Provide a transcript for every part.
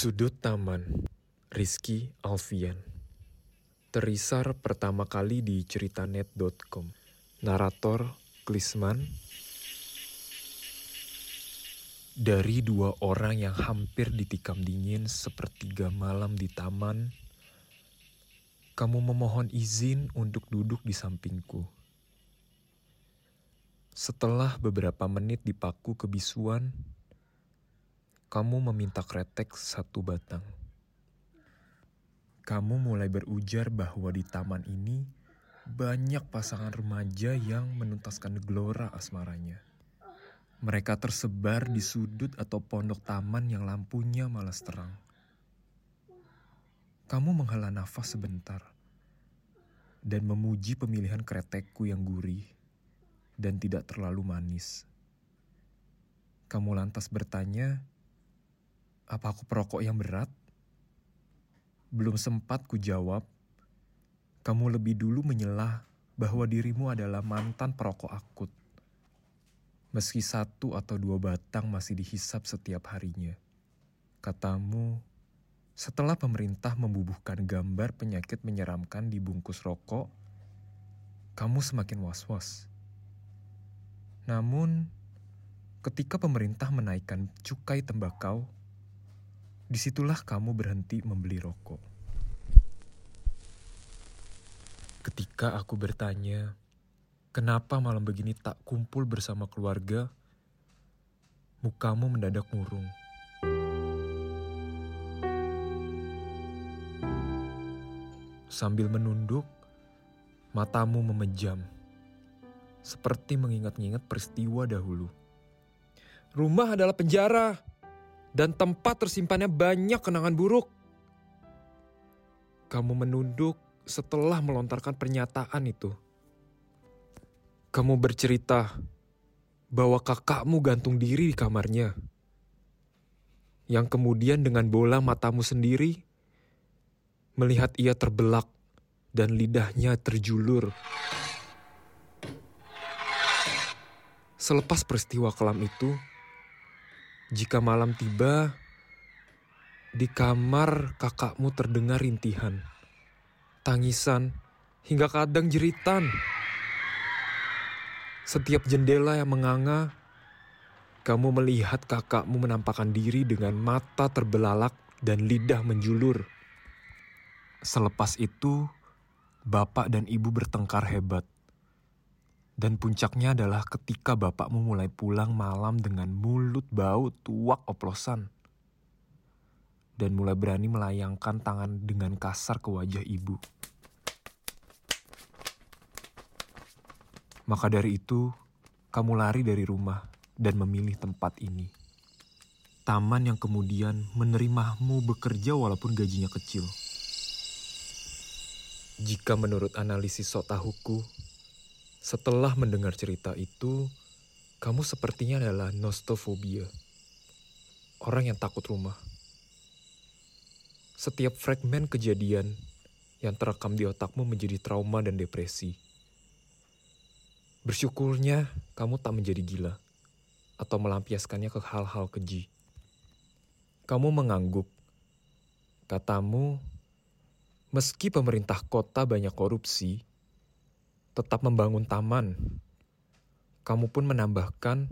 Sudut Taman Rizky Alfian. Terisar pertama kali di ceritanet.com Narator Klisman. Dari dua orang yang hampir ditikam dingin sepertiga malam di taman Kamu memohon izin untuk duduk di sampingku. Setelah beberapa menit dipaku kebisuan kamu meminta kretek satu batang. Kamu mulai berujar bahwa di taman ini banyak pasangan remaja yang menuntaskan gelora asmaranya. Mereka tersebar di sudut atau pondok taman yang lampunya malas terang. Kamu menghela nafas sebentar dan memuji pemilihan kretekku yang gurih dan tidak terlalu manis. Kamu lantas bertanya, apa aku perokok yang berat? Belum sempat ku jawab. Kamu lebih dulu menyelah bahwa dirimu adalah mantan perokok akut. Meski satu atau dua batang masih dihisap setiap harinya. Katamu, setelah pemerintah membubuhkan gambar penyakit menyeramkan di bungkus rokok, kamu semakin was-was. Namun, ketika pemerintah menaikkan cukai tembakau, Di situlah kamu berhenti membeli rokok. Ketika aku bertanya, kenapa malam begini tak kumpul bersama keluarga, mukamu mendadak murung. Sambil menunduk, matamu memejam, seperti mengingat-ingat peristiwa dahulu. Rumah adalah penjara dan tempat tersimpannya banyak kenangan buruk. Kamu menunduk setelah melontarkan pernyataan itu. Kamu bercerita bahwa kakakmu gantung diri di kamarnya. Yang kemudian dengan bola matamu sendiri, melihat ia terbelak dan lidahnya terjulur. Selepas peristiwa kelam itu, jika malam tiba, di kamar kakakmu terdengar rintihan, tangisan, hingga kadang jeritan. Setiap jendela yang menganga, kamu melihat kakakmu menampakkan diri dengan mata terbelalak dan lidah menjulur. Selepas itu, bapak dan ibu bertengkar hebat. Dan puncaknya adalah ketika bapakmu mulai pulang malam dengan mulut bau tuak oplosan. Dan mulai berani melayangkan tangan dengan kasar ke wajah ibu. Maka dari itu, kamu lari dari rumah dan memilih tempat ini. Taman yang kemudian menerimamu bekerja walaupun gajinya kecil. Jika menurut analisis sok tahuku, setelah mendengar cerita itu, kamu sepertinya adalah nostofobia. Orang yang takut rumah. Setiap fragmen kejadian yang terekam di otakmu menjadi trauma dan depresi. Bersyukurnya kamu tak menjadi gila atau melampiaskannya ke hal-hal keji. Kamu mengangguk. Katamu, meski pemerintah kota banyak korupsi, tetap membangun taman. Kamu pun menambahkan,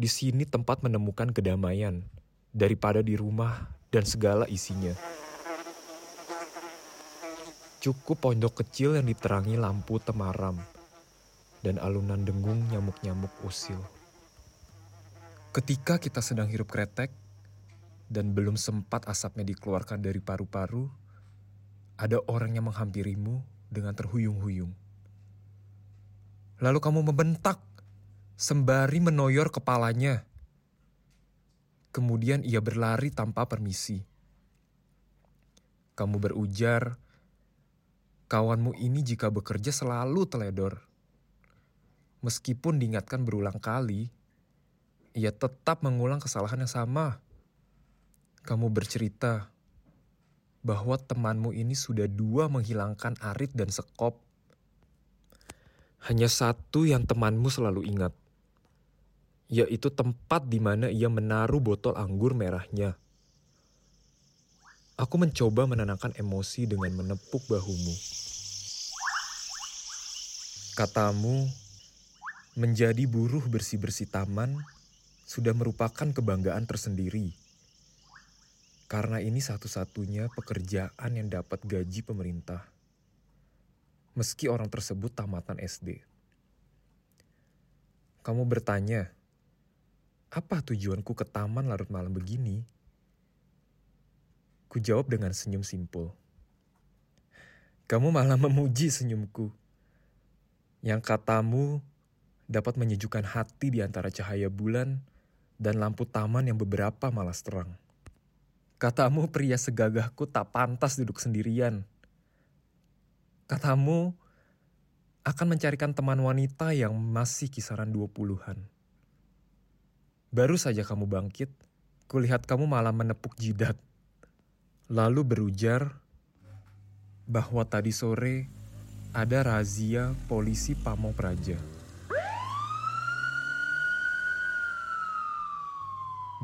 di sini tempat menemukan kedamaian daripada di rumah dan segala isinya. Cukup pondok kecil yang diterangi lampu temaram dan alunan dengung nyamuk-nyamuk usil. Ketika kita sedang hirup kretek dan belum sempat asapnya dikeluarkan dari paru-paru, ada orang yang menghampirimu dengan terhuyung-huyung. Lalu kamu membentak sembari menoyor kepalanya. Kemudian ia berlari tanpa permisi. Kamu berujar, kawanmu ini jika bekerja selalu teledor. Meskipun diingatkan berulang kali, ia tetap mengulang kesalahan yang sama. Kamu bercerita bahwa temanmu ini sudah dua menghilangkan arit dan sekop hanya satu yang temanmu selalu ingat, yaitu tempat di mana ia menaruh botol anggur merahnya. Aku mencoba menenangkan emosi dengan menepuk bahumu. Katamu, menjadi buruh bersih-bersih taman sudah merupakan kebanggaan tersendiri. Karena ini satu-satunya pekerjaan yang dapat gaji pemerintah. Meski orang tersebut tamatan SD. Kamu bertanya, apa tujuanku ke taman larut malam begini? Ku jawab dengan senyum simpul. Kamu malah memuji senyumku. Yang katamu dapat menyejukkan hati di antara cahaya bulan dan lampu taman yang beberapa malas terang. Katamu pria segagahku tak pantas duduk sendirian. Katamu akan mencarikan teman wanita yang masih kisaran dua puluhan. Baru saja kamu bangkit, kulihat kamu malah menepuk jidat lalu berujar bahwa tadi sore ada razia polisi Pamong Praja.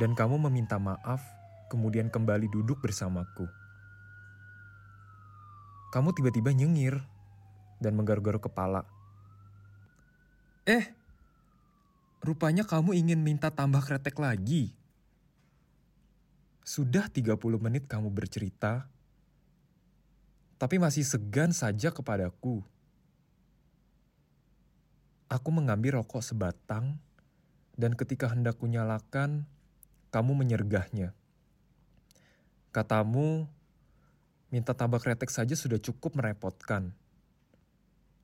Dan kamu meminta maaf, kemudian kembali duduk bersamaku. Kamu tiba-tiba nyengir dan menggaruk-garuk kepala. Eh, rupanya kamu ingin minta tambah kretek lagi. Sudah 30 menit kamu bercerita, tapi masih segan saja kepadaku. Aku mengambil rokok sebatang, dan ketika hendak kunyalakan, kamu menyergahnya. Katamu, minta tabak kretek saja sudah cukup merepotkan.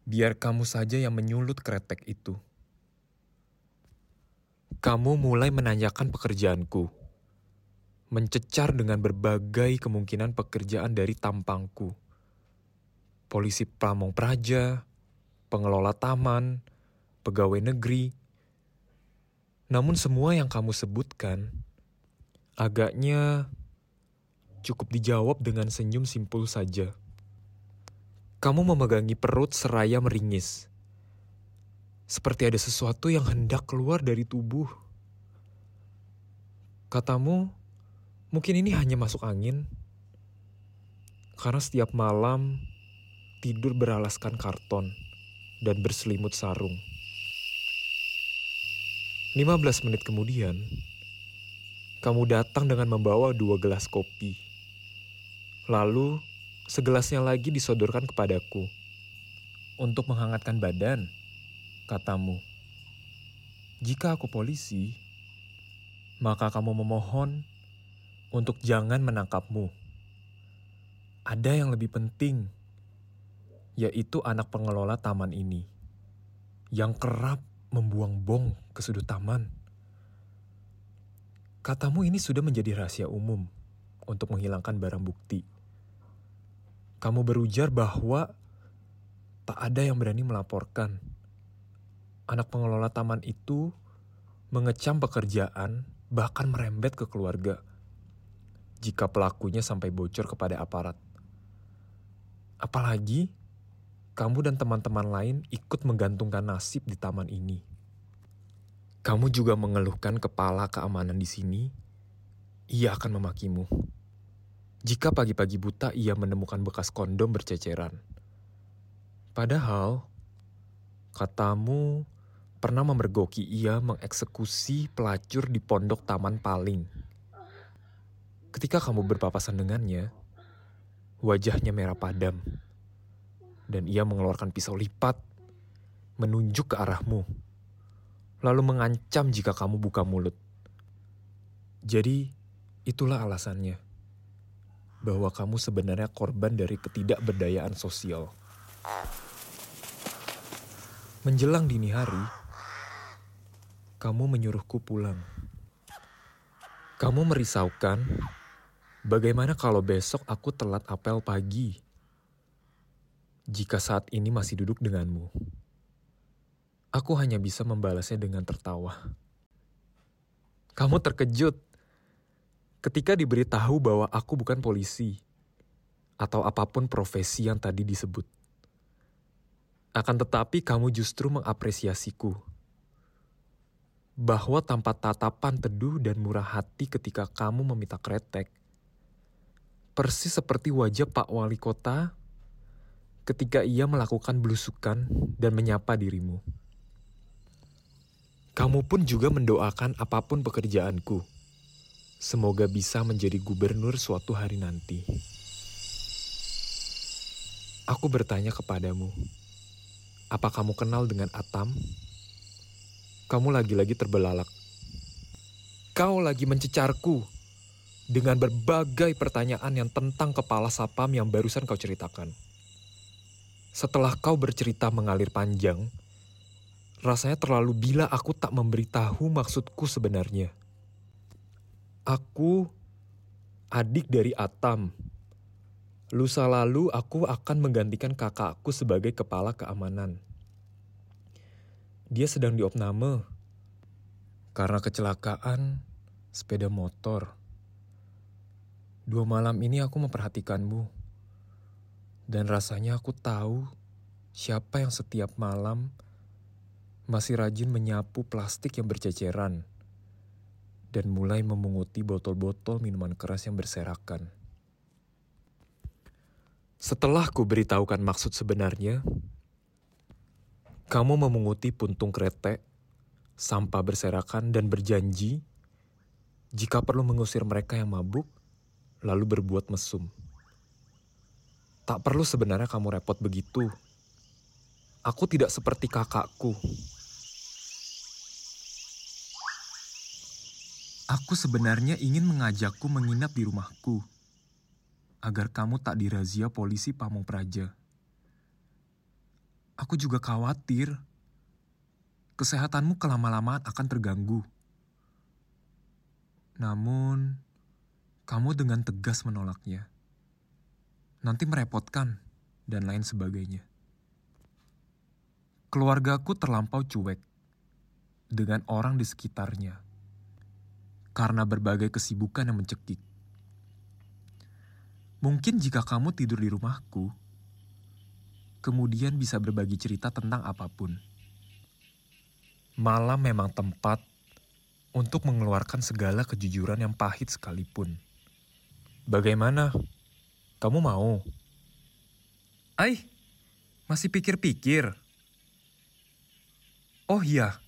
Biar kamu saja yang menyulut kretek itu. Kamu mulai menanyakan pekerjaanku mencecar dengan berbagai kemungkinan pekerjaan dari tampangku. Polisi pamong praja, pengelola taman, pegawai negeri. Namun semua yang kamu sebutkan agaknya cukup dijawab dengan senyum simpul saja. Kamu memegangi perut seraya meringis. Seperti ada sesuatu yang hendak keluar dari tubuh. Katamu, Mungkin ini hanya masuk angin, karena setiap malam tidur beralaskan karton dan berselimut sarung. 15 menit kemudian, kamu datang dengan membawa dua gelas kopi. Lalu, segelasnya lagi disodorkan kepadaku. Untuk menghangatkan badan, katamu. Jika aku polisi, maka kamu memohon untuk jangan menangkapmu. Ada yang lebih penting, yaitu anak pengelola taman ini yang kerap membuang bong ke sudut taman. Katamu ini sudah menjadi rahasia umum untuk menghilangkan barang bukti. Kamu berujar bahwa tak ada yang berani melaporkan. Anak pengelola taman itu mengecam pekerjaan, bahkan merembet ke keluarga jika pelakunya sampai bocor kepada aparat. Apalagi kamu dan teman-teman lain ikut menggantungkan nasib di taman ini. Kamu juga mengeluhkan kepala keamanan di sini, ia akan memakimu. Jika pagi-pagi buta ia menemukan bekas kondom berceceran. Padahal, katamu pernah memergoki ia mengeksekusi pelacur di pondok taman paling Ketika kamu berpapasan dengannya, wajahnya merah padam, dan ia mengeluarkan pisau lipat, menunjuk ke arahmu, lalu mengancam jika kamu buka mulut. Jadi, itulah alasannya bahwa kamu sebenarnya korban dari ketidakberdayaan sosial. Menjelang dini hari, kamu menyuruhku pulang. Kamu merisaukan Bagaimana kalau besok aku telat apel pagi? Jika saat ini masih duduk denganmu, aku hanya bisa membalasnya dengan tertawa. Kamu terkejut ketika diberitahu bahwa aku bukan polisi atau apa pun profesi yang tadi disebut. Akan tetapi, kamu justru mengapresiasiku bahwa tanpa tatapan teduh dan murah hati ketika kamu meminta kretek, Persis seperti wajah Pak Wali Kota ketika ia melakukan belusukan dan menyapa dirimu. Kamu pun juga mendoakan apa pun pekerjaanku. Semoga bisa menjadi gubernur suatu hari nanti. Aku bertanya kepadamu, apa kamu kenal dengan Atam? Kamu lagi-lagi terbelalak. Kau lagi mencecarku dengan berbagai pertanyaan yang tentang kepala sapam yang barusan kau ceritakan. Setelah kau bercerita mengalir panjang, rasanya terlalu bila aku tak memberitahu maksudku sebenarnya. Aku adik dari Atam. Lusa lalu aku akan menggantikan kakakku sebagai kepala keamanan. Dia sedang diopname karena kecelakaan sepeda motor. Dua malam ini aku memperhatikanmu. Dan rasanya aku tahu siapa yang setiap malam masih rajin menyapu plastik yang berceceran dan mulai memunguti botol-botol minuman keras yang berserakan. Setelah ku beritahukan maksud sebenarnya, kamu memunguti puntung kretek, sampah berserakan dan berjanji jika perlu mengusir mereka yang mabuk, lalu berbuat mesum. Tak perlu sebenarnya kamu repot begitu. Aku tidak seperti kakakku. Aku sebenarnya ingin mengajakku menginap di rumahku, agar kamu tak dirazia polisi Pamung Praja. Aku juga khawatir kesehatanmu kelama-lamaan akan terganggu. Namun, kamu dengan tegas menolaknya. Nanti merepotkan dan lain sebagainya. Keluargaku terlampau cuek dengan orang di sekitarnya karena berbagai kesibukan yang mencekik. Mungkin jika kamu tidur di rumahku, kemudian bisa berbagi cerita tentang apa pun. Malam memang tempat untuk mengeluarkan segala kejujuran yang pahit sekalipun. Bagaimana? Kamu mau? Ai, masih pikir-pikir. Oh iya,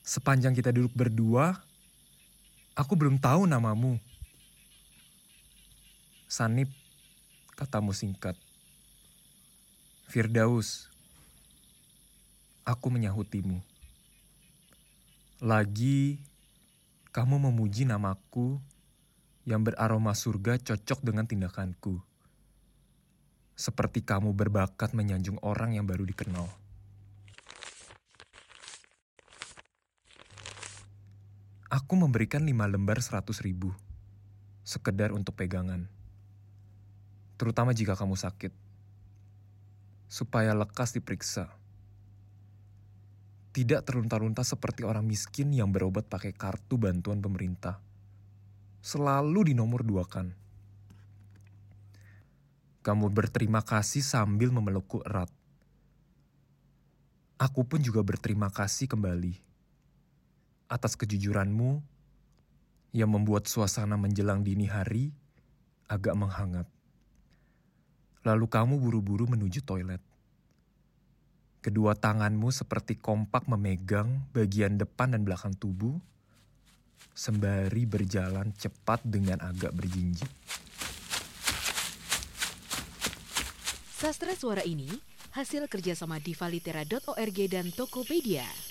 sepanjang kita duduk berdua, aku belum tahu namamu. Sanip, katamu singkat. Firdaus, aku menyahutimu. Lagi, kamu memuji namaku yang beraroma surga cocok dengan tindakanku. Seperti kamu berbakat menyanjung orang yang baru dikenal. Aku memberikan lima lembar seratus ribu, sekedar untuk pegangan. Terutama jika kamu sakit. Supaya lekas diperiksa. Tidak terlunta-lunta seperti orang miskin yang berobat pakai kartu bantuan pemerintah selalu dinomor duakan. Kamu berterima kasih sambil memelukku erat. Aku pun juga berterima kasih kembali atas kejujuranmu yang membuat suasana menjelang dini hari agak menghangat. Lalu kamu buru-buru menuju toilet. Kedua tanganmu seperti kompak memegang bagian depan dan belakang tubuh sembari berjalan cepat dengan agak berjinjit. Sastra suara ini hasil kerjasama divalitera.org dan Tokopedia.